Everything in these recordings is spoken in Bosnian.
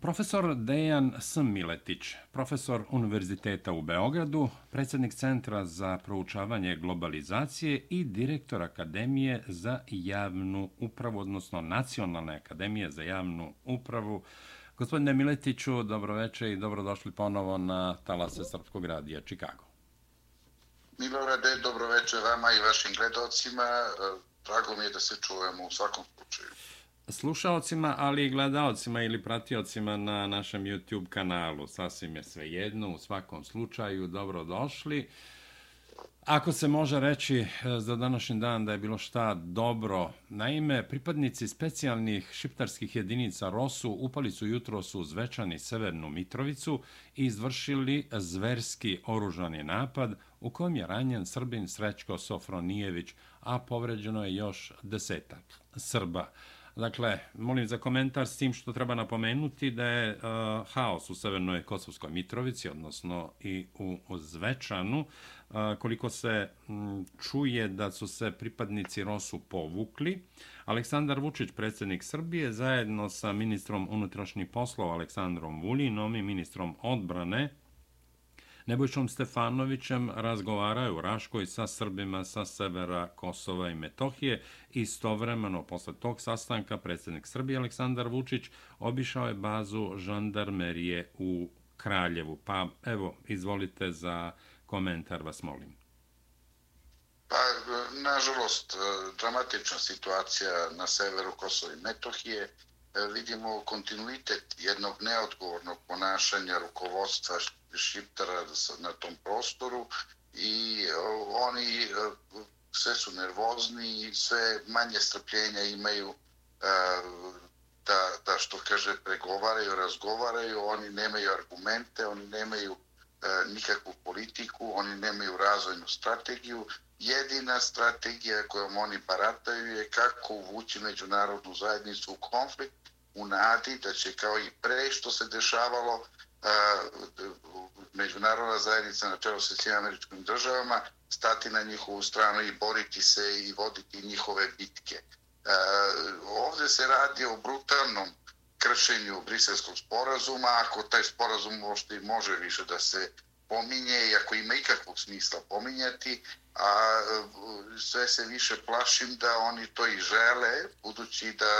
Profesor Dejan S. Miletić, profesor Univerziteta u Beogradu, predsjednik Centra za proučavanje globalizacije i direktor Akademije za javnu upravu, odnosno Nacionalne akademije za javnu upravu. Gospodine Miletiću, dobroveče i dobrodošli ponovo na talase Srpskog radija Čikago. Milorade, dobroveče vama i vašim gledalcima. Drago mi je da se čujemo u svakom slučaju slušalcima, ali i gledalcima ili pratiocima na našem YouTube kanalu. Sasvim je sve jedno, u svakom slučaju, dobro došli. Ako se može reći e, za današnji dan da je bilo šta dobro, naime, pripadnici specijalnih šiptarskih jedinica ROSU upali su jutro su zvečani Severnu Mitrovicu i izvršili zverski oružani napad u kojem je ranjen Srbin Srećko Sofronijević, a povređeno je još desetak Srba. Dakle, molim za komentar s tim što treba napomenuti da je uh, haos u Severnoj Kosovskoj Mitrovici, odnosno i u, u Zvečanu, uh, koliko se m, čuje da su se pripadnici Rosu povukli. Aleksandar Vučić, predsjednik Srbije, zajedno sa ministrom unutrašnjih poslova Aleksandrom Vulinom i ministrom odbrane Nebojšom Stefanovićem razgovaraju u Raškoj sa Srbima sa severa Kosova i Metohije. Istovremeno, posle tog sastanka, predsjednik Srbije Aleksandar Vučić obišao je bazu žandarmerije u Kraljevu. Pa evo, izvolite za komentar, vas molim. Pa, nažalost, e, dramatična situacija na severu Kosova i Metohije. E, vidimo kontinuitet jednog neodgovornog ponašanja rukovodstva šiptara na tom prostoru i e, oni e, sve su nervozni i sve manje strpljenja imaju e, da, da što kaže pregovaraju, razgovaraju, oni nemaju argumente, oni nemaju nikakvu politiku, oni nemaju razvojnu strategiju. Jedina strategija kojom oni barataju je kako uvući međunarodnu zajednicu u konflikt u nadi da će kao i pre što se dešavalo a, međunarodna zajednica na čelu sa svim američkim državama stati na njihovu stranu i boriti se i voditi njihove bitke. A, ovdje se radi o brutalnom kršenju briselskog sporazuma, ako taj sporazum možda može više da se pominje i ako ima ikakvog smisla pominjati, a sve se više plašim da oni to i žele, budući da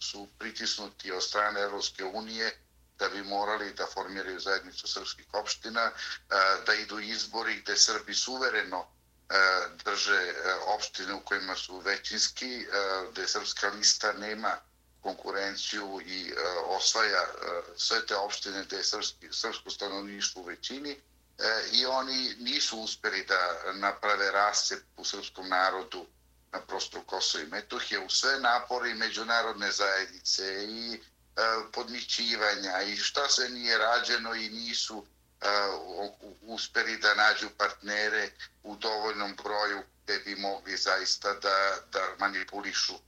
su pritisnuti od strane Evropske unije da bi morali da formiraju zajednicu srpskih opština, e, da idu izbori gde Srbi suvereno e, drže e, opštine u kojima su većinski, gde srpska lista nema konkurenciju i osvaja sve te opštine gde je srpski, srpsko stanovništvo u većini i oni nisu uspeli da naprave rasep u srpskom narodu na prostoru Kosova i Metohije u sve napore međunarodne zajednice i E, podmićivanja i šta se nije rađeno i nisu e, uspeli da nađu partnere u dovoljnom broju gde bi mogli zaista da, da manipulišu e,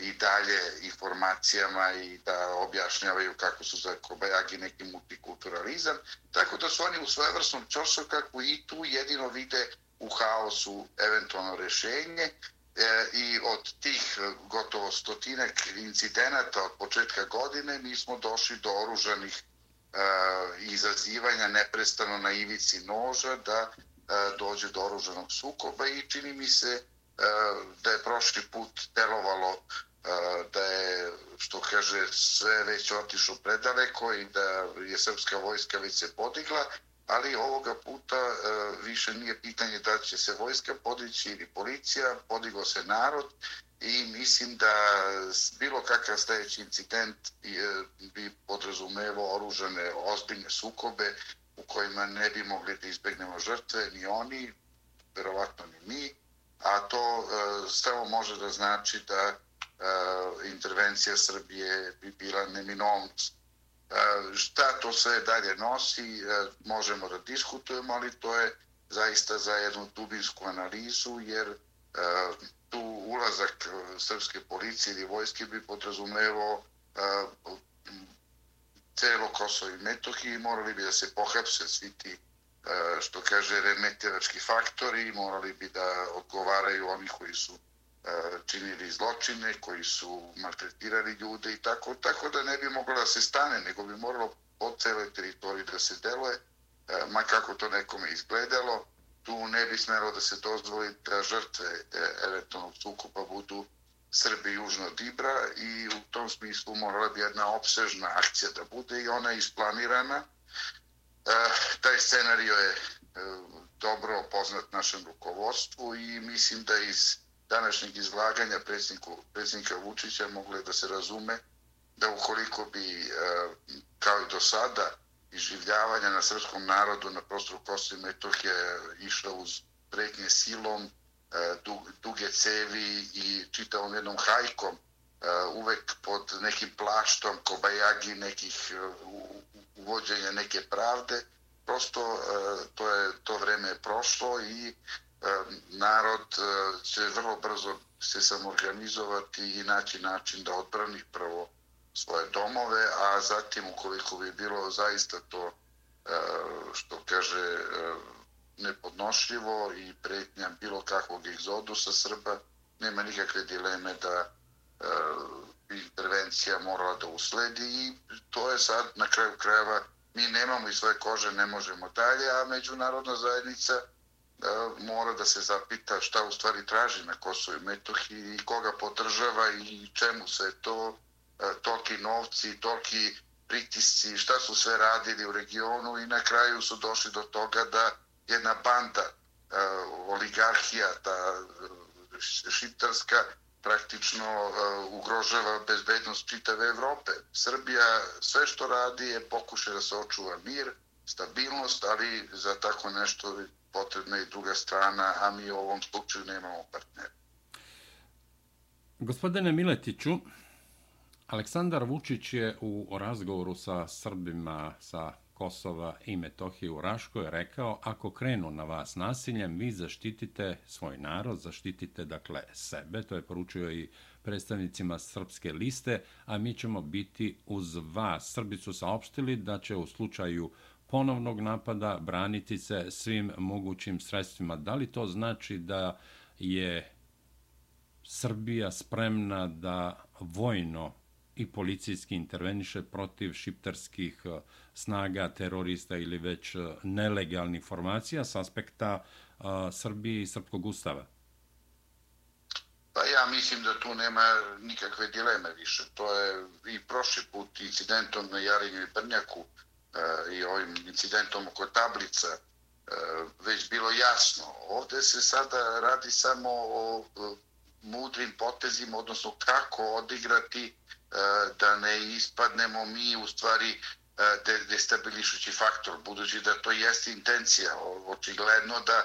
i dalje informacijama i da objašnjavaju kako su za kobajagi neki multikulturalizam. Tako da su oni u svojevrsnom čošakaku i tu jedino vide u haosu eventualno rešenje E, i od tih e, gotovo stotinak incidenata od početka godine mi smo došli do oružanih e, izazivanja neprestano na ivici noža da dođe do oružanog sukoba i čini mi se da je prošli put delovalo da je, što kaže, sve već otišlo predaleko i da je srpska vojska već se podigla, ali ovoga puta e, više nije pitanje da će se vojska podići ili policija, podigo se narod i mislim da bilo kakav sljedeći incident e, bi podrazumevao oružane ozbiljne sukobe u kojima ne bi mogli da izbegnemo žrtve, ni oni, verovatno ni mi, a to e, samo može da znači da e, intervencija Srbije bi bila neminovnost. E, šta to sve dalje nosi, e, možemo da diskutujemo, ali to je zaista za jednu dubinsku analizu, jer e, tu ulazak e, srpske policije ili vojske bi podrazumevao celo Kosovo i Metohiji, morali bi da se pohapse svi ti što kaže remetevački faktori, morali bi da odgovaraju oni koji su E, činili zločine, koji su maltretirali ljude i tako, tako da ne bi moglo da se stane, nego bi moralo po celoj teritoriji da se deluje, e, ma kako to nekome izgledalo, tu ne bi smelo da se dozvoli da žrtve e, eventualnog sukopa budu Srbi južno Dibra i u tom smislu morala bi jedna opsežna akcija da bude i ona je isplanirana. taj scenario je dobro poznat našem rukovodstvu i mislim da iz današnjeg izlaganja predsjednika Vučića mogle da se razume da ukoliko bi, e, kao i do sada, iživljavanja na srpskom narodu na prostoru Kosova i Metohije išla uz pretnje silom, e, duge cevi i čitavom jednom hajkom, e, uvek pod nekim plaštom kobajagi nekih uvođenja neke pravde, prosto to je to vreme je prošlo i narod e, će vrlo brzo se samorganizovati i naći način da odbrani prvo svoje domove, a zatim ukoliko bi bilo zaista to e, što kaže e, nepodnošljivo i pretnja bilo kakvog egzodusa Srba, nema nikakve dileme da intervencija morala da usledi i to je sad na kraju krajeva mi nemamo i svoje kože, ne možemo dalje, a međunarodna zajednica E, mora da se zapita šta u stvari traži na Kosovo i Metohiji i koga podržava i čemu se to e, toliki novci, toliki pritisci, šta su sve radili u regionu i na kraju su došli do toga da jedna banda e, oligarhija, ta šiptarska praktično ugrožava bezbednost čitave Evrope. Srbija sve što radi je pokušaj da se očuva mir, stabilnost, ali za tako nešto potrebna i druga strana, a mi u ovom slučaju nemamo partnera. Gospodine Miletiću, Aleksandar Vučić je u razgovoru sa Srbima sa Kosova i Metohije u Raškoj rekao ako krenu na vas nasiljem, vi zaštitite svoj narod, zaštitite dakle sebe, to je poručio i predstavnicima srpske liste, a mi ćemo biti uz vas. Srbi su saopštili da će u slučaju ponovnog napada braniti se svim mogućim sredstvima. Da li to znači da je Srbija spremna da vojno i policijski interveniše protiv šiptarskih eh, snaga, terorista ili već eh, nelegalnih formacija s aspekta eh, Srbije i Srpskog ustava? Pa ja mislim da tu nema nikakve dileme više. To je i prošli put incidentom na Jarinju i Brnjaku i ovim incidentom oko tablica e, već bilo jasno. Ovde se sada radi samo o mudrim potezima, odnosno kako odigrati e, da ne ispadnemo mi u stvari e, destabilišući faktor, budući da to jeste intencija. Očigledno da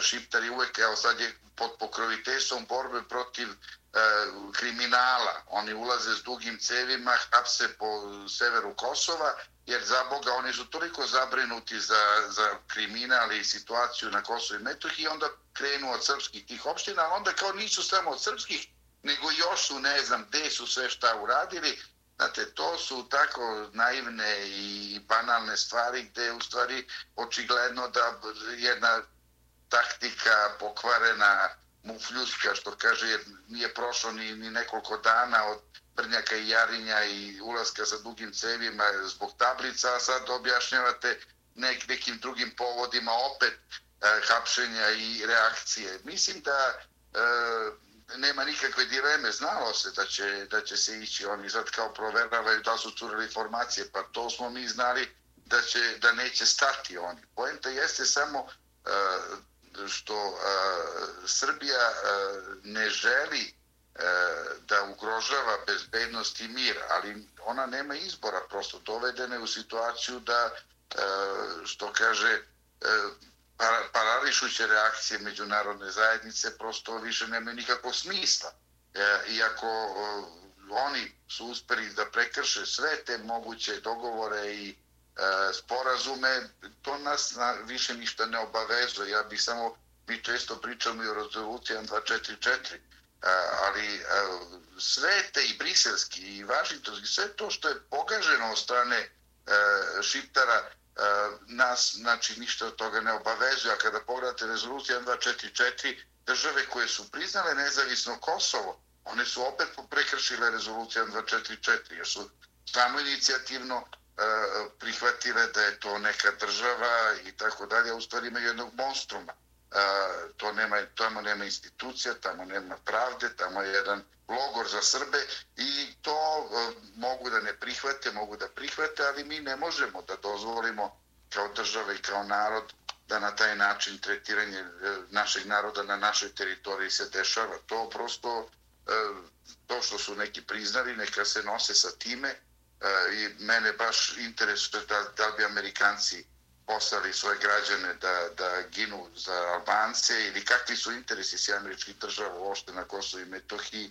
šiptari uvek, evo sad je pod pokrovitesom borbe protiv kriminala. Oni ulaze s dugim cevima, hapse po severu Kosova, jer za Boga oni su toliko zabrinuti za, za kriminal i situaciju na Kosovo i Metohiji onda krenu od srpskih tih opština, ali onda kao nisu samo od srpskih, nego još su, ne znam, gde su sve šta uradili. Znate, to su tako naivne i banalne stvari gde u stvari očigledno da jedna taktika pokvarena mufljuska, što kaže, jer nije prošlo ni, ni nekoliko dana od Brnjaka i Jarinja i ulaska sa dugim cevima zbog tablica, a sad objašnjavate nek, nekim drugim povodima opet e, hapšenja i reakcije. Mislim da e, nema nikakve dileme, znalo se da će, da će se ići, oni sad kao proveravaju da su curili informacije, pa to smo mi znali da, će, da neće stati oni. Poenta jeste samo e, što e, Srbija e, ne želi E, da ugrožava bezbednost i mir, ali ona nema izbora, prosto dovedene u situaciju da, e, što kaže, uh, parališuće reakcije međunarodne zajednice prosto više nemaju nikakvog smisla. Iako oni su uspeli da prekrše sve te moguće dogovore i sporazume, to nas na, više ništa ne obavezuje. Ja bih samo, mi često pričamo i o rezolucijama 244, E, ali e, sve te i briselski i vašingtonski, sve to što je pogaženo od strane e, šiptara, nas znači ništa od toga ne obavezuje. A kada pogledate rezoluciju 1244, države koje su priznale nezavisno Kosovo, one su opet prekršile rezoluciju 244, jer su samo inicijativno prihvatile da je to neka država i tako dalje, u stvari imaju jednog monstruma. E, to nema, tamo nema institucija, tamo nema pravde, tamo je jedan logor za Srbe i to e, mogu da ne prihvate, mogu da prihvate, ali mi ne možemo da dozvolimo kao država i kao narod da na taj način tretiranje e, našeg naroda na našoj teritoriji se dešava. To prosto e, to što su neki priznali, neka se nose sa time i mene baš interesuje da, da bi Amerikanci poslali svoje građane da, da ginu za Albance ili kakvi su interesi si američkih država uopšte na Kosovo i Metohiji,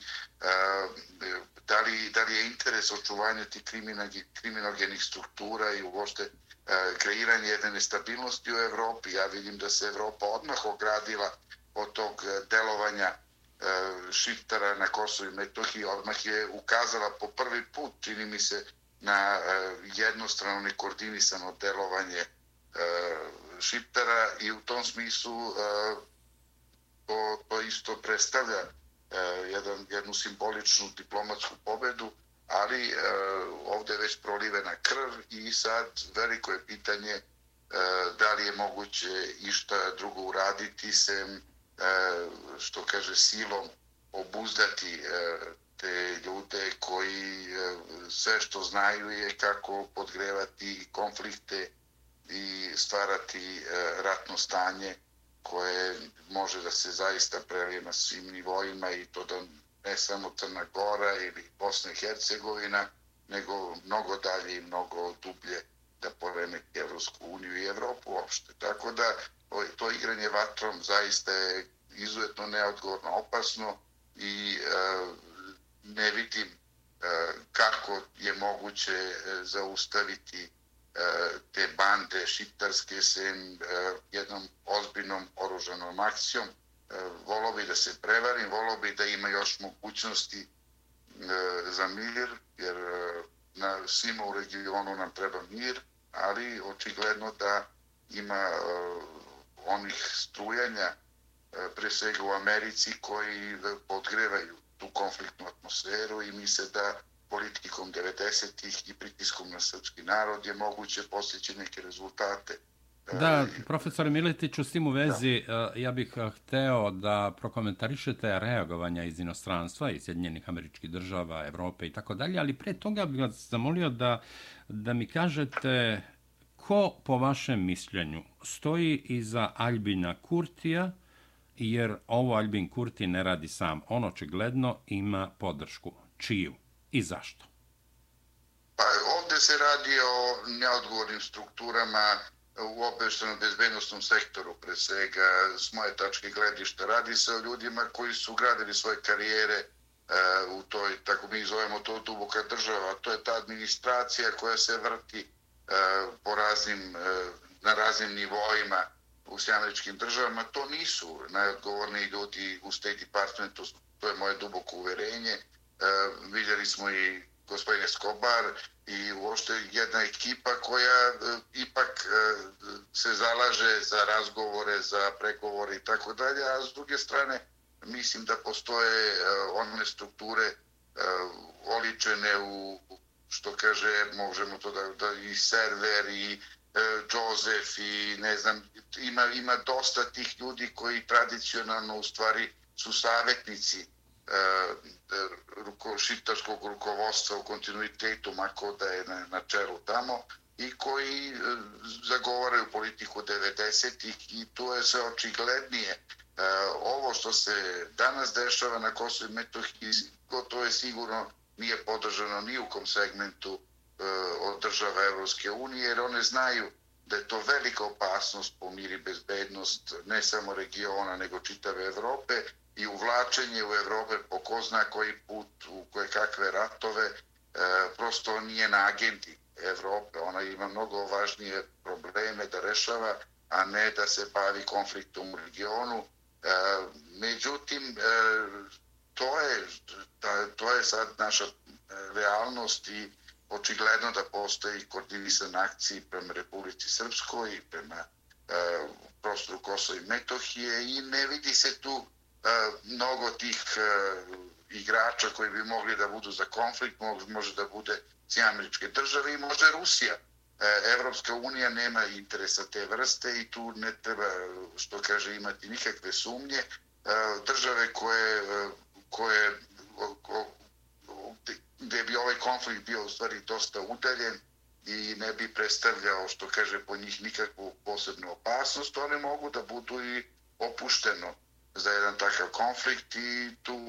da li, da li je interes očuvanja tih kriminogenih struktura i uopšte kreiranje jedne nestabilnosti u Evropi. Ja vidim da se Evropa odmah ogradila od tog delovanja E, šiftara na Kosovo i Metohiji odmah je ukazala po prvi put, čini mi se, na jednostrano nekoordinisano delovanje e, i u tom smislu e, to, to isto predstavlja e, jedan, jednu simboličnu diplomatsku pobedu, ali e, ovdje je već prolivena krv i sad veliko je pitanje da li je moguće išta drugo uraditi sem što kaže silom obuzdati te ljude koji sve što znaju je kako podgrevati konflikte i stvarati e, ratno stanje koje može da se zaista prelije na svim nivoima i to da ne samo Crna Gora ili Bosna i Hercegovina, nego mnogo dalje i mnogo dublje da poremeti Evropsku uniju i Evropu uopšte. Tako da to igranje vatrom zaista je izuzetno neodgovorno, opasno i e, ne vidim e, kako je moguće e, zaustaviti te bande šiptarske se e, jednom ozbiljnom oruženom akcijom. E, volo bi da se prevarim, volo bi da ima još mogućnosti e, za mir, jer na svima u regionu nam treba mir, ali očigledno da ima onih strujanja pre svega u Americi koji podgrevaju tu konfliktnu atmosferu i misle da politikom 90-ih i pritiskom na srpski narod je moguće postići neke rezultate. Da, profesore Miletiću, s tim u vezi, da. ja bih hteo da prokomentarišete reagovanja iz inostranstva, iz Sjedinjenih američkih država, Evrope i tako dalje, ali pre toga bih vas zamolio da, da mi kažete ko, po vašem mišljenju, stoji iza Albina Kurtija, jer ovo Albin Kurti ne radi sam. On očigledno ima podršku. Čiju i zašto? Pa ovdje se radi o neodgovornim strukturama u obeštenom bezbednostnom sektoru, pre svega s moje tačke gledišta. Radi se o ljudima koji su gradili svoje karijere e, u toj, tako mi zovemo to duboka država, to je ta administracija koja se vrti e, po raznim, e, na raznim nivoima u sjameričkim državama, to nisu najodgovorniji ljudi u State Departmentu, to je moje duboko uverenje. E, vidjeli smo i gospodin Escobar i uopšte jedna ekipa koja e, ipak e, se zalaže za razgovore, za pregovore i tako dalje, a s druge strane mislim da postoje one strukture oličene u što kaže, možemo to da, da i server i E, Josef i ne znam, ima, ima dosta tih ljudi koji tradicionalno u stvari su savjetnici E, e, ruko, šiptarskog rukovodstva u kontinuitetu, mako da je na, na čelu tamo, i koji e, zagovaraju politiku 90-ih i to je sve očiglednije. E, ovo što se danas dešava na Kosovo i Metohiji, to je sigurno nije podržano ni u kom segmentu E, od država Evropske unije, jer one znaju da je to velika opasnost po miri bezbednost ne samo regiona, nego čitave Evrope i uvlačenje u Evrope po ko zna koji put u koje kakve ratove, e, prosto nije na agendi Evrope. Ona ima mnogo važnije probleme da rešava, a ne da se bavi konfliktom u regionu. E, međutim, e, to je, to je sad naša e, realnost i očigledno da postoji koordinisan akciji prema Republici Srpskoj i prema e, prostoru Kosova i Metohije i ne vidi se tu e, mnogo tih e, igrača koji bi mogli da budu za konflikt, može da bude Sjedinjene američke države i može Rusija. E, Evropska unija nema interesa te vrste i tu ne treba, što kaže, imati nikakve sumnje. Države koje, koje gdje bi ovaj konflikt bio u stvari dosta udaljen i ne bi predstavljao, što kaže, po njih nikakvu posebnu opasnost, one mogu da budu i opušteno za jedan takav konflikt i tu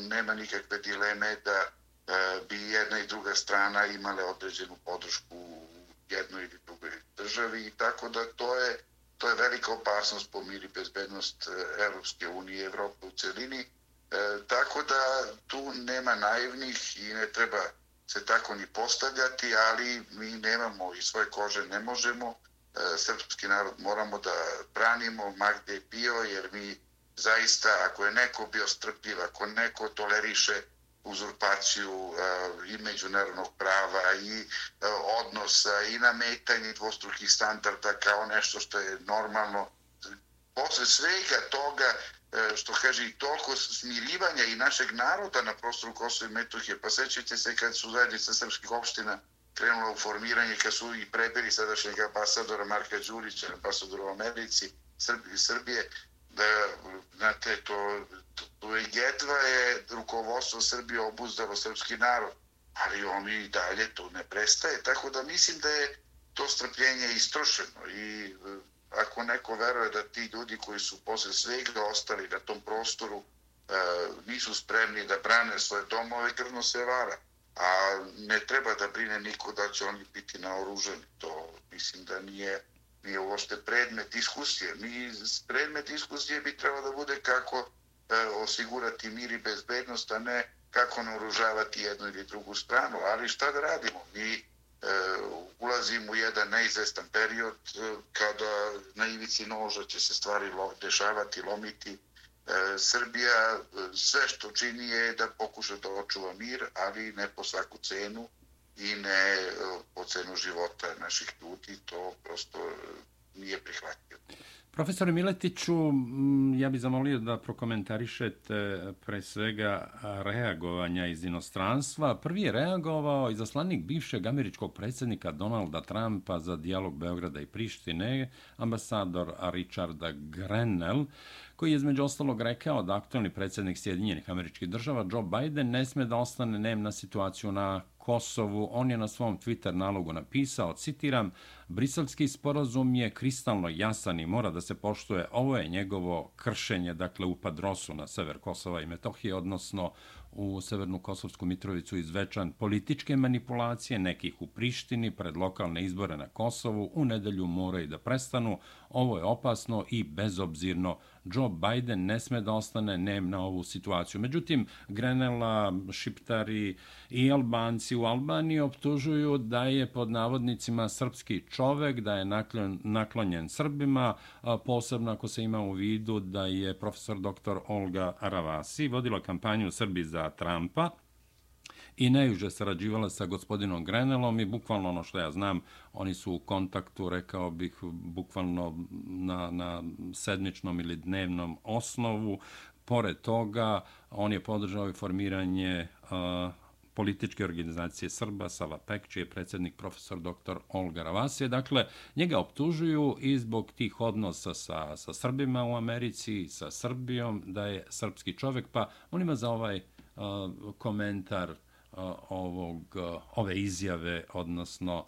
nema nikakve dileme da e, bi jedna i druga strana imale određenu podršku u jednoj ili drugoj državi i tako da to je to je velika opasnost po miri bezbednost e, Evropske unije i Evrope u celini. E, tako da tu nema naivnih i ne treba se tako ni postavljati, ali mi nemamo i svoje kože ne možemo. E, srpski narod moramo da branimo ma gde je bio, jer mi zaista, ako je neko bio strpljiv, ako neko toleriše uzurpaciju e, i međunarodnog prava i e, odnosa i nametanje dvostrukih standarda kao nešto što je normalno. Posle svega toga, E, što kaže i toliko smirivanja i našeg naroda na prostoru Kosova i Metohije, pa sećate se kad su zajednice srpskih opština krenula u formiranje, kad su i prebili sadašnjeg ambasadora Marka Đurića, ambasadora u Americi, Srbije, Srbije. Da, znate, to, to, to je jedva je rukovodstvo Srbije obuzdalo srpski narod, ali oni i dalje to ne prestaje, tako da mislim da je to strpljenje istrošeno i ako neko veruje da ti ljudi koji su posle svega ostali na tom prostoru e, nisu spremni da brane svoje domove, krvno se vara. A ne treba da brine niko da će oni biti naoruženi. To mislim da nije nije uošte predmet diskusije. Mi, predmet diskusije bi trebalo da bude kako e, osigurati mir i bezbednost, a ne kako naoružavati jednu ili drugu stranu. Ali šta da radimo? Mi E, ulazimo u jedan neizvestan period e, kada na ivici noža će se stvari lo, dešavati, lomiti. E, Srbija sve što čini je da pokuša da očuva mir, ali ne po svaku cenu i ne po cenu života naših ljudi, to prosto nije prihvatljivo. Profesore Miletiću, ja bih zamolio da prokomentarišete eh, pre svega reagovanja iz inostranstva. Prvi je reagovao izaslanik bivšeg američkog predsjednika Donalda Trumpa za dijalog Beograda i Prištine, ambasador Richarda Grenell, koji je između ostalog rekao da aktualni predsjednik Sjedinjenih američkih država Joe Biden ne sme da ostane nem na situaciju na Kosovu. On je na svom Twitter nalogu napisao, citiram, Briselski sporazum je kristalno jasan i mora da se poštuje. Ovo je njegovo kršenje, dakle, u Padrosu na sever Kosova i Metohije, odnosno u Severnu Kosovsku Mitrovicu izvečan političke manipulacije nekih u Prištini pred lokalne izbore na Kosovu u nedelju moraju da prestanu. Ovo je opasno i bezobzirno. Joe Biden ne sme da ostane nem na ovu situaciju. Međutim, Grenela, Šiptari i Albanci u Albaniji optužuju da je pod navodnicima srpski čovek, da je naklon, naklonjen Srbima, posebno ako se ima u vidu da je profesor dr. Olga Aravasi vodila kampanju u Srbiji za Trumpa i najuže sarađivala sa gospodinom Grenelom i bukvalno ono što ja znam, oni su u kontaktu, rekao bih, bukvalno na, na sedmičnom ili dnevnom osnovu. Pored toga, on je podržao i formiranje a, političke organizacije Srba, Sava Pek, čiji je predsjednik profesor dr. Olga Ravasije. Dakle, njega optužuju i zbog tih odnosa sa, sa Srbima u Americi, sa Srbijom, da je srpski čovek, pa on ima za ovaj uh, komentar uh, Eh, ovog, eh, ove izjave, odnosno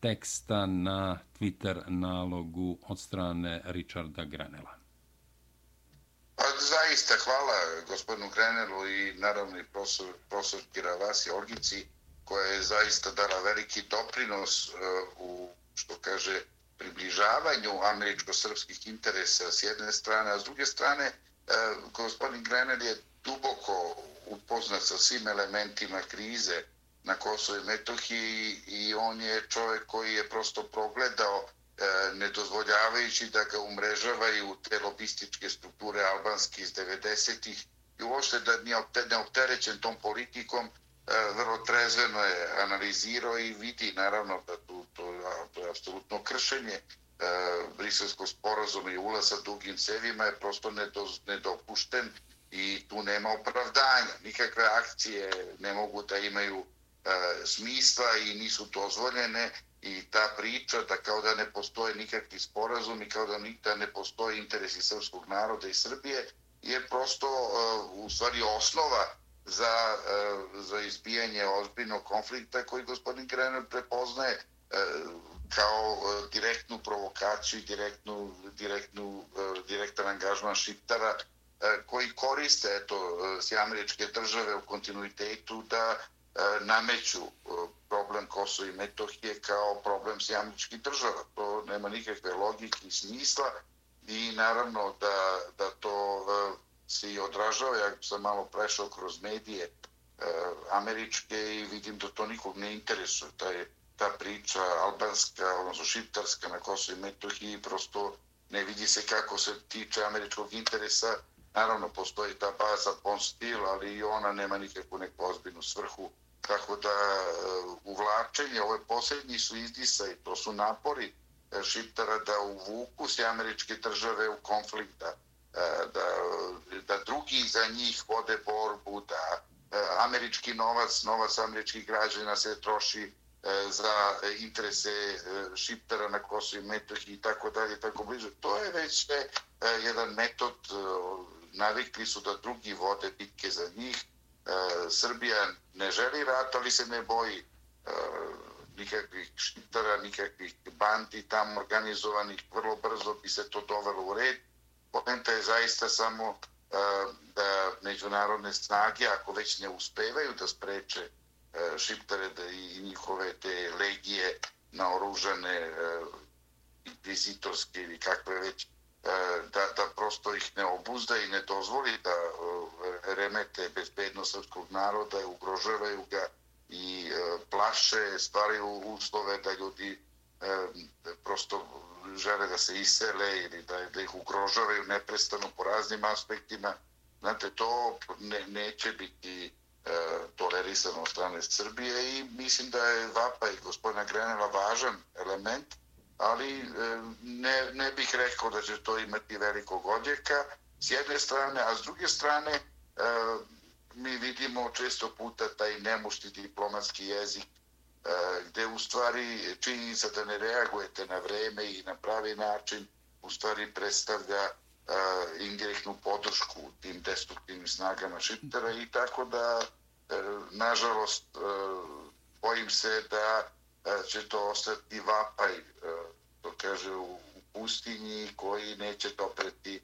teksta na Twitter nalogu od strane Richarda Grenela. Pa zaista hvala gospodinu Grenelu i naravno i profesor, profesor Kiravasi Orgici koja je zaista dala veliki doprinos eh, u, što kaže, približavanju američko-srpskih interesa s jedne strane, a s druge strane gospodin Grenel je duboko upoznat sa svim elementima krize na Kosovo i Metohiji i on je čovjek koji je prosto progledao e, ne dozvoljavajući da ga umrežavaju te lobističke strukture albanske iz 90-ih i uopšte da nije neopterećen tom politikom, e, vrlo trezveno je analizirao i vidi naravno da tu, to, to je apsolutno kršenje e, briselskog sporazuma i ulaza dugim cevima je prosto nedopušten i tu nema opravdanja. Nikakve akcije ne mogu da imaju e, smisla i nisu dozvoljene i ta priča da kao da ne postoje nikakvi sporazum i kao da nikada ne postoje interesi srpskog naroda i Srbije je prosto e, u stvari osnova za, e, za izbijanje ozbiljnog konflikta koji gospodin Grener prepoznaje e, kao e, direktnu provokaciju, i direktnu, direktnu, e, direktan angažman šiptara E, koji koriste eto, e, s američke države u kontinuitetu da e, nameću problem Kosova i Metohije kao problem s država. To nema nikakve logike i smisla i naravno da, da to se i odražava. Ja sam malo prešao kroz medije američke i vidim da to nikog ne interesuje. Ta, je, ta priča albanska, odnosno šiptarska na Kosovo i Metohiji, prosto ne vidi se kako se tiče američkog interesa. Naravno, postoji ta baza Pon Stil, ali i ona nema nikakvu neku ozbiljnu svrhu. Tako da e, uvlačenje, ove posljednji su izdisa i to su napori e, šiptara da uvuku se američke države u konflikta, e, da da, drugi za njih vode borbu, da e, američki novac, novac američkih građana se troši za interese šiptera na Kosovo i Metohiji i tako dalje, tako bliže. To je već jedan metod, navikli su da drugi vode bitke za njih. E, Srbija ne želi rat, ali se ne boji e, nikakvih štitara, nikakvih bandi tam organizovanih, vrlo brzo bi se to dovelo u red Poenta je zaista samo e, da međunarodne snage, ako već ne uspevaju da spreče e, šiptare da i njihove te legije naoružane e, inkvizitorske ili kakve već, E, da, da prosto ih ne obuzda i ne dozvoli da e, remete bezbednost srpskog naroda, ugrožavaju ga i e, plaše, stvaraju uslove da ljudi prosto žele da se isele ili da, da ih ugrožavaju neprestano po raznim aspektima. Znate, to ne, neće biti e, tolerisano od strane Srbije i mislim da je Vapa i gospodina Grenela važan element, ali e, ne, ne bih rekao da će to imati velikog odjeka s jedne strane, a s druge strane e, mi vidimo često puta taj nemušti diplomatski jezik e, gde u stvari činjenica da ne reagujete na vreme i na pravi način u stvari predstavlja e, indirektnu podršku tim destruktivnim snagama Šiptera i tako da nažalost bojim se da E, će to ostati vapaj e, to kaže u pustinji koji neće dopreti e,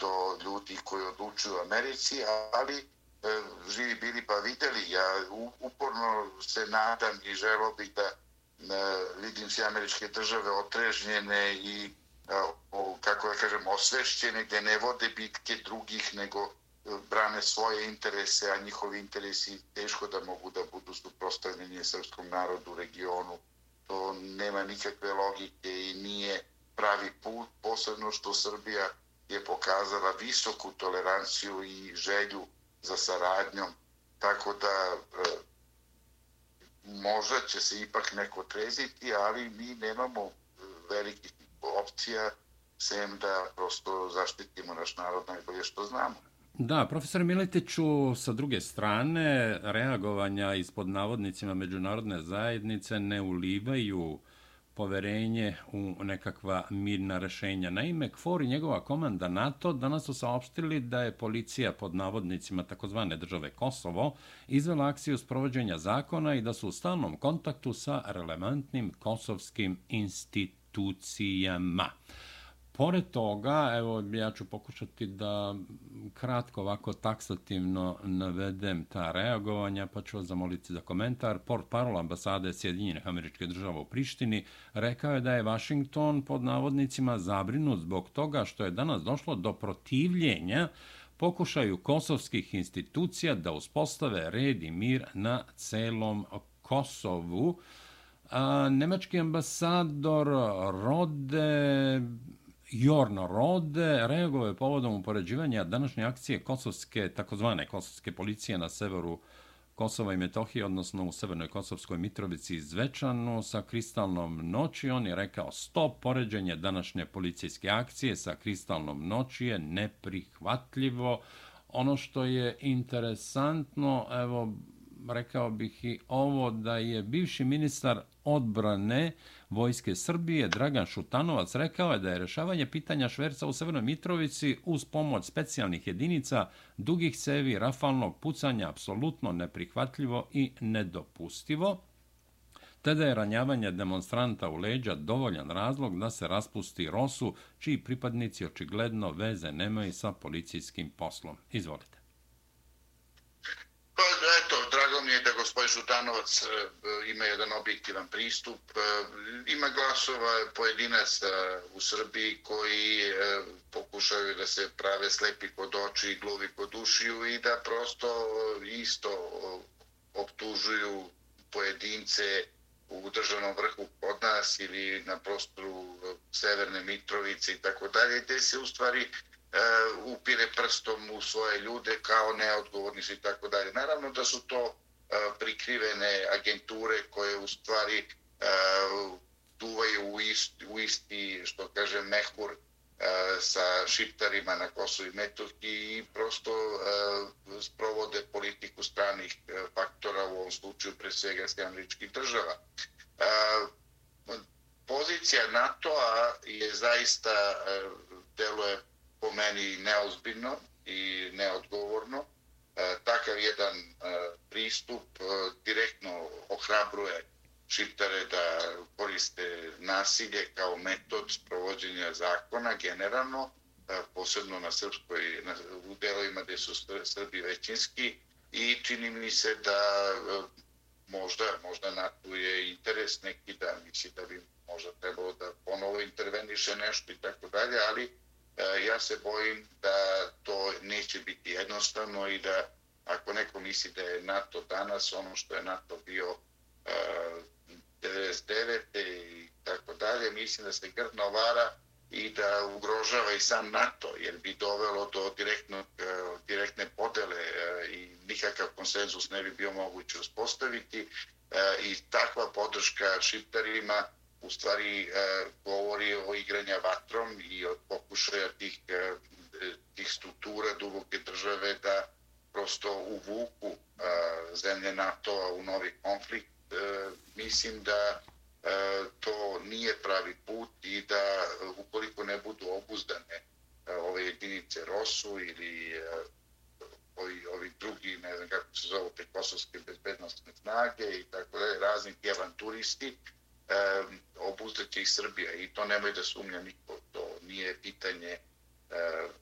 do ljudi koji odlučuju u Americi, ali živi bili pa videli. Ja uporno se nadam i želo bih da vidim se američke države otrežnjene i kako da kažem osvešćene gdje ne vode bitke drugih nego brane svoje interese, a njihovi interesi teško da mogu da budu suprostavljeni srpskom narodu u regionu. To nema nikakve logike i nije pravi put, posebno što Srbija je pokazala visoku toleranciju i želju za saradnjom, tako da e, možda će se ipak neko treziti, ali mi nemamo velikih opcija sem da prosto zaštitimo naš narod najbolje što znamo. Da, profesor Miletiću, sa druge strane, reagovanja ispod navodnicima međunarodne zajednice ne ulivaju poverenje u nekakva mirna rešenja. Naime, KFOR i njegova komanda NATO danas su saopštili da je policija pod navodnicima takozvane države Kosovo izvela akciju sprovođenja zakona i da su u stalnom kontaktu sa relevantnim kosovskim institucijama. Pored toga, evo, ja ću pokušati da kratko ovako taksativno navedem ta reagovanja, pa ću vas zamoliti za komentar. Port parol ambasade Sjedinjenih američke država u Prištini rekao je da je Washington pod navodnicima zabrinut zbog toga što je danas došlo do protivljenja pokušaju kosovskih institucija da uspostave red i mir na celom Kosovu. A, nemački ambasador Rode Jorn Rode reagovao je povodom upoređivanja današnje akcije kosovske, takozvane kosovske policije na severu Kosova i Metohije, odnosno u Severnoj Kosovskoj Mitrovici Zvečanu sa kristalnom noći. On je rekao stop, poređenje današnje policijske akcije sa kristalnom noći je neprihvatljivo. Ono što je interesantno, evo, rekao bih i ovo da je bivši ministar odbrane Vojske Srbije Dragan Šutanovac rekao je da je rešavanje pitanja šverca u Severnoj Mitrovici uz pomoć specijalnih jedinica dugih cevi rafalnog pucanja apsolutno neprihvatljivo i nedopustivo te da je ranjavanje demonstranta u leđa dovoljan razlog da se raspusti Rosu, čiji pripadnici očigledno veze nemaju sa policijskim poslom. Izvolite. Pa eto, drago mi je da gospodin Žutanovac e, ima jedan objektivan pristup. E, ima glasova pojedinaca u Srbiji koji e, pokušaju da se prave slepi kod oči i gluvi kod ušiju i da prosto isto optužuju pojedince u državnom vrhu kod nas ili na prostoru Severne Mitrovice i tako dalje, gde se u stvari upire prstom u svoje ljude kao neodgovorni i tako dalje. Naravno da su to prikrivene agenture koje u stvari duvaju u isti, u isti što kaže, mehur sa šiptarima na Kosovo i Metohiji i prosto sprovode politiku stranih faktora, u ovom slučaju pre svega američkih država. Pozicija NATO-a je zaista deluje po meni neozbiljno i neodgovorno. E, takav jedan e, pristup e, direktno ohrabruje šiptare da koriste nasilje kao metod provođenja zakona generalno, posebno na srpskoj, na, u delovima gdje su Srbi većinski i čini mi se da možda, možda NATO je interes neki da misli da bi možda trebalo da ponovo interveniše nešto i tako dalje, ali E, ja se bojim da to neće biti jednostavno i da ako neko misli da je NATO danas ono što je NATO bio e, 99. I tako dalje, mislim da se grdno vara i da ugrožava i sam NATO, jer bi dovelo do direktnog, e, direktne podele i nikakav konsenzus ne bi bio moguće uspostaviti i takva podrška šiptarima u stvari e, govori o igranja vatrom i od pokušaja tih, e, tih struktura duboke države da prosto uvuku e, zemlje NATO u novi konflikt. E, mislim da e, to nije pravi put i da e, ukoliko ne budu obuzdane e, ove jedinice ROSU ili e, ovi, ovi drugi, ne znam kako se zove, te kosovske bezbednostne snage i tako da razni avanturisti, e, obuzdati ih Srbija i to nemoj da sumnja niko. To nije pitanje e,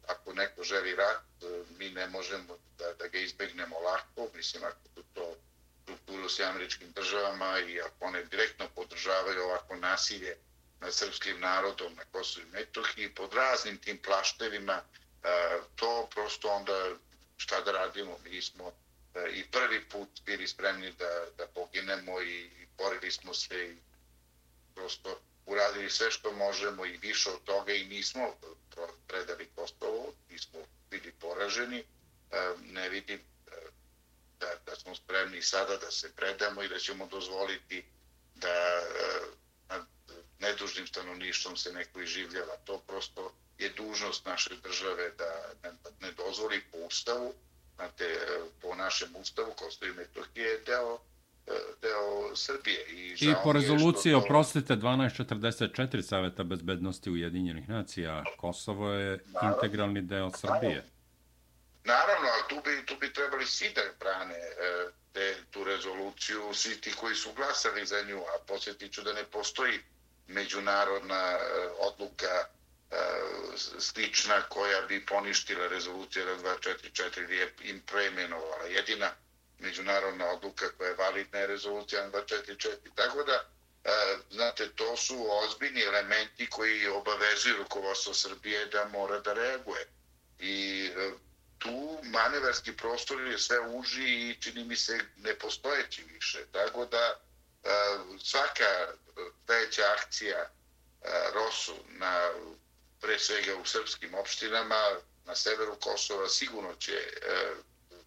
ako neko želi rat, mi ne možemo da, da ga izbegnemo lako. Mislim, ako to, to strukturu s američkim državama i ako one direktno podržavaju ovako nasilje nad srpskim narodom na Kosovo i Metohiji pod raznim tim plaštevima, to prosto onda šta da radimo? Mi smo e, i prvi put bili spremni da, da poginemo i borili smo se i prosto uradili sve što možemo i više od toga i nismo predali Kosovo, nismo bili poraženi. Ne vidim da, da smo spremni sada da se predamo i da ćemo dozvoliti da nad nedužnim stanovništvom se neko iživljava. To prosto je dužnost naše države da ne, ne dozvoli po ustavu, znate, po našem ustavu, Kosovo i Metohije je deo deo Srbije. I, I po rezoluciji, to... oprostite, 1244 Saveta bezbednosti Ujedinjenih nacija, Kosovo je naravno, integralni deo Srbije. Naravno, ali tu bi, tu bi trebali svi da brane e, te, tu rezoluciju, svi ti koji su glasali za nju, a posjetit ću da ne postoji međunarodna e, odluka e, slična koja bi poništila rezoluciju 244 ili je im preimenovala. Jedina međunarodna odluka koja je validna je rezolucija 244. Tako da, e, znate, to su ozbiljni elementi koji obavezuju rukovodstvo Srbije da mora da reaguje. I e, tu manevarski prostor je sve uži i čini mi se nepostojeći više. Tako da e, svaka veća akcija e, ROSU na pre svega u srpskim opštinama na severu Kosova sigurno će e,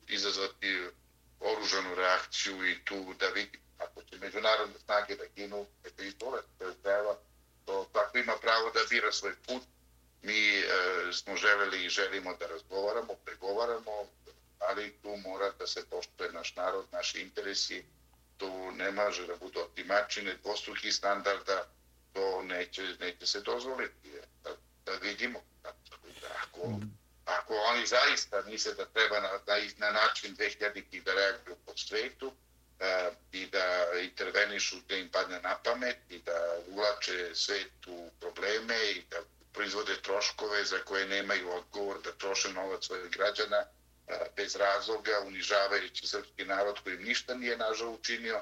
izazvati oružanu reakciju i tu da vidi ako će međunarodne snage da ginu, eto i to je treba, to tako ima pravo da bira svoj put. Mi e, smo želeli i želimo da razgovaramo, pregovaramo, ali tu mora da se poštuje naš narod, naši interesi, tu ne može da budu otimačine, dvostruki standarda, to neće, neće se dozvoliti. Da, da vidimo. Ako, ako oni zaista misle da treba na, na, na način 2000 da reaguju po svetu a, i da intervenišu gde im padne na pamet i da ulače svet u probleme i da proizvode troškove za koje nemaju odgovor da troše novac svojih građana, e, bez razloga, unižavajući srpski narod koji ništa nije nažal učinio,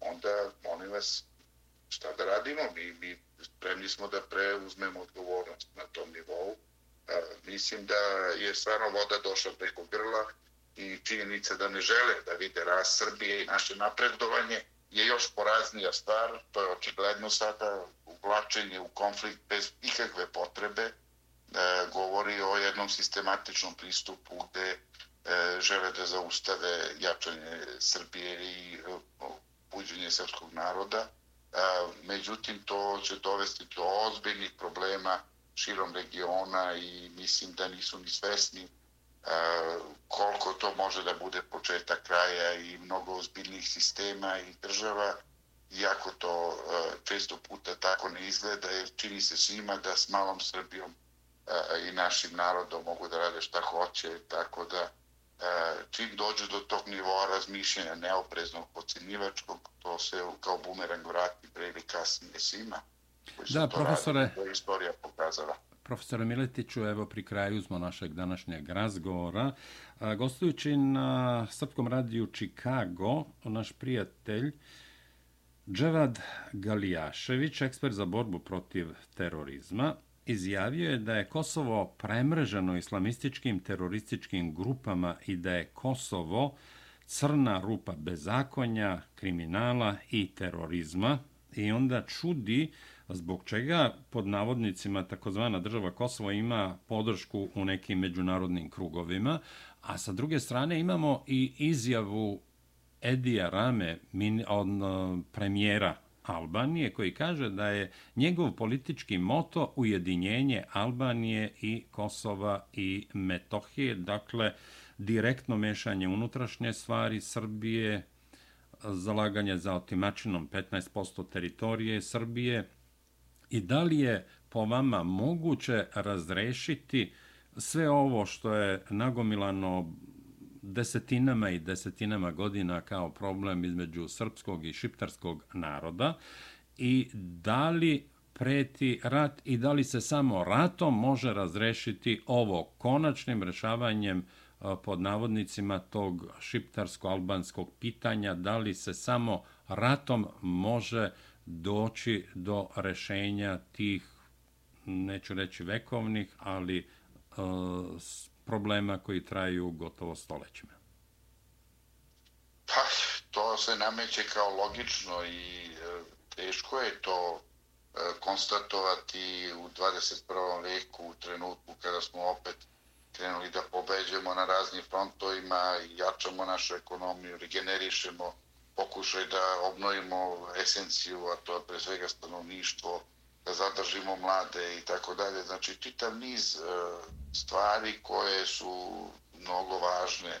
onda, molim vas, šta da radimo? Mi, mi spremni smo da preuzmemo odgovornost na tom nivou. E, mislim da je stvarno voda došla preko grla i činjenica da ne žele da vide raz Srbije i naše napredovanje je još poraznija stvar. To je očigledno sada uvlačenje u konflikt bez ikakve potrebe. E, govori o jednom sistematičnom pristupu gde E, žele da zaustave jačanje Srbije i e, buđenje srpskog naroda. E, međutim, to će dovesti do ozbiljnih problema širom regiona i mislim da nisu ni svesni e, koliko to može da bude početak kraja i mnogo ozbiljnih sistema i država, iako to e, često puta tako ne izgleda, jer čini se svima da s malom Srbijom e, i našim narodom mogu da rade šta hoće, tako da čim dođu do tog nivoa razmišljanja neopreznog, pocijenjivačkog, to se kao bumerang vrati pre ili kasnije svima. Da, profesore, istorija pokazala. Profesore Miletiću, evo pri kraju smo našeg današnjeg razgovora. Gostujući na Srpskom radiju Chicago, naš prijatelj Dževad Galijašević, ekspert za borbu protiv terorizma, izjavio je da je Kosovo premrženo islamističkim terorističkim grupama i da je Kosovo crna rupa bezakonja, kriminala i terorizma i onda čudi zbog čega pod navodnicima takozvana država Kosovo ima podršku u nekim međunarodnim krugovima, a sa druge strane imamo i izjavu Edija Rame, min, od premijera Albanije koji kaže da je njegov politički moto ujedinjenje Albanije i Kosova i Metohije, dakle direktno mešanje unutrašnje stvari Srbije, zalaganje za otimačinom 15% teritorije Srbije i da li je po vama moguće razrešiti sve ovo što je nagomilano desetinama i desetinama godina kao problem između srpskog i šiptarskog naroda? I da li preti rat i da li se samo ratom može razrešiti ovo konačnim rešavanjem e, pod navodnicima tog šiptarsko-albanskog pitanja, da li se samo ratom može doći do rešenja tih, neću reći vekovnih, ali e, problema koji traju gotovo stolećima? Pa, to se nameće kao logično i e, teško je to e, konstatovati u 21. veku u trenutku kada smo opet krenuli da pobeđujemo na raznim frontovima, jačamo našu ekonomiju, regenerišemo, pokušaj da obnovimo esenciju, a to je pre svega stanovništvo, da zadržimo mlade i tako dalje. Znači, čitav niz e, stvari koje su mnogo važne e,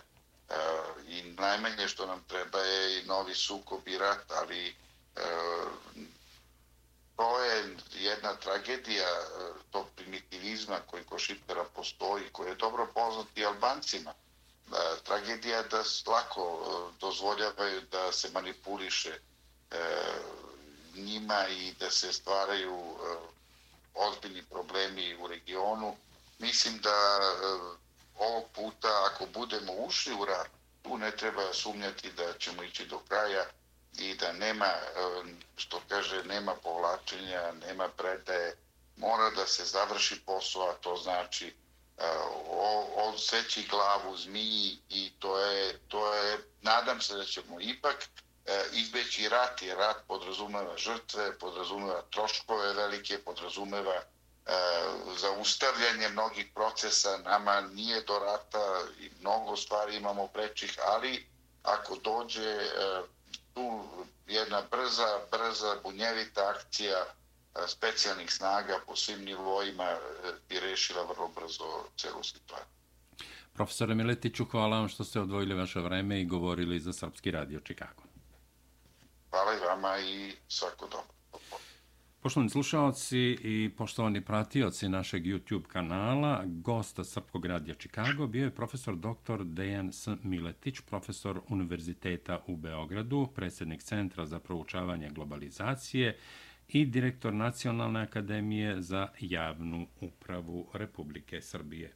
i najmanje što nam treba je i novi sukob i rat, ali e, to je jedna tragedija tog primitivizma koji ko Šipera postoji, koji je dobro poznat i Albancima. E, tragedija da lako e, dozvoljavaju da se manipuliše e, njima i da se stvaraju ozbiljni problemi u regionu. Mislim da ovog puta, ako budemo ušli u rat, tu ne treba sumnjati da ćemo ići do kraja i da nema, što kaže, nema povlačenja, nema predaje, mora da se završi posao, a to znači E, odseći glavu zmiji i to je, to je, nadam se da ćemo ipak e, izbeći rat, jer rat podrazumeva žrtve, podrazumeva troškove velike, podrazumeva e, zaustavljanje mnogih procesa. Nama nije do rata i mnogo stvari imamo prečih, ali ako dođe e, tu jedna brza, brza, bunjevita akcija specijalnih snaga po svim nivoima bi rešila vrlo brzo celu situaciju. Profesore Miletiću, hvala vam što ste odvojili vaše vreme i govorili za Srpski radio Čikago. Hvala i vama i svako dobro. Poštovani slušalci i poštovani pratioci našeg YouTube kanala, gosta Srpkog radija Čikago bio je profesor dr. Dejan S. Miletić, profesor Univerziteta u Beogradu, predsjednik Centra za proučavanje globalizacije i direktor Nacionalne akademije za javnu upravu Republike Srbije.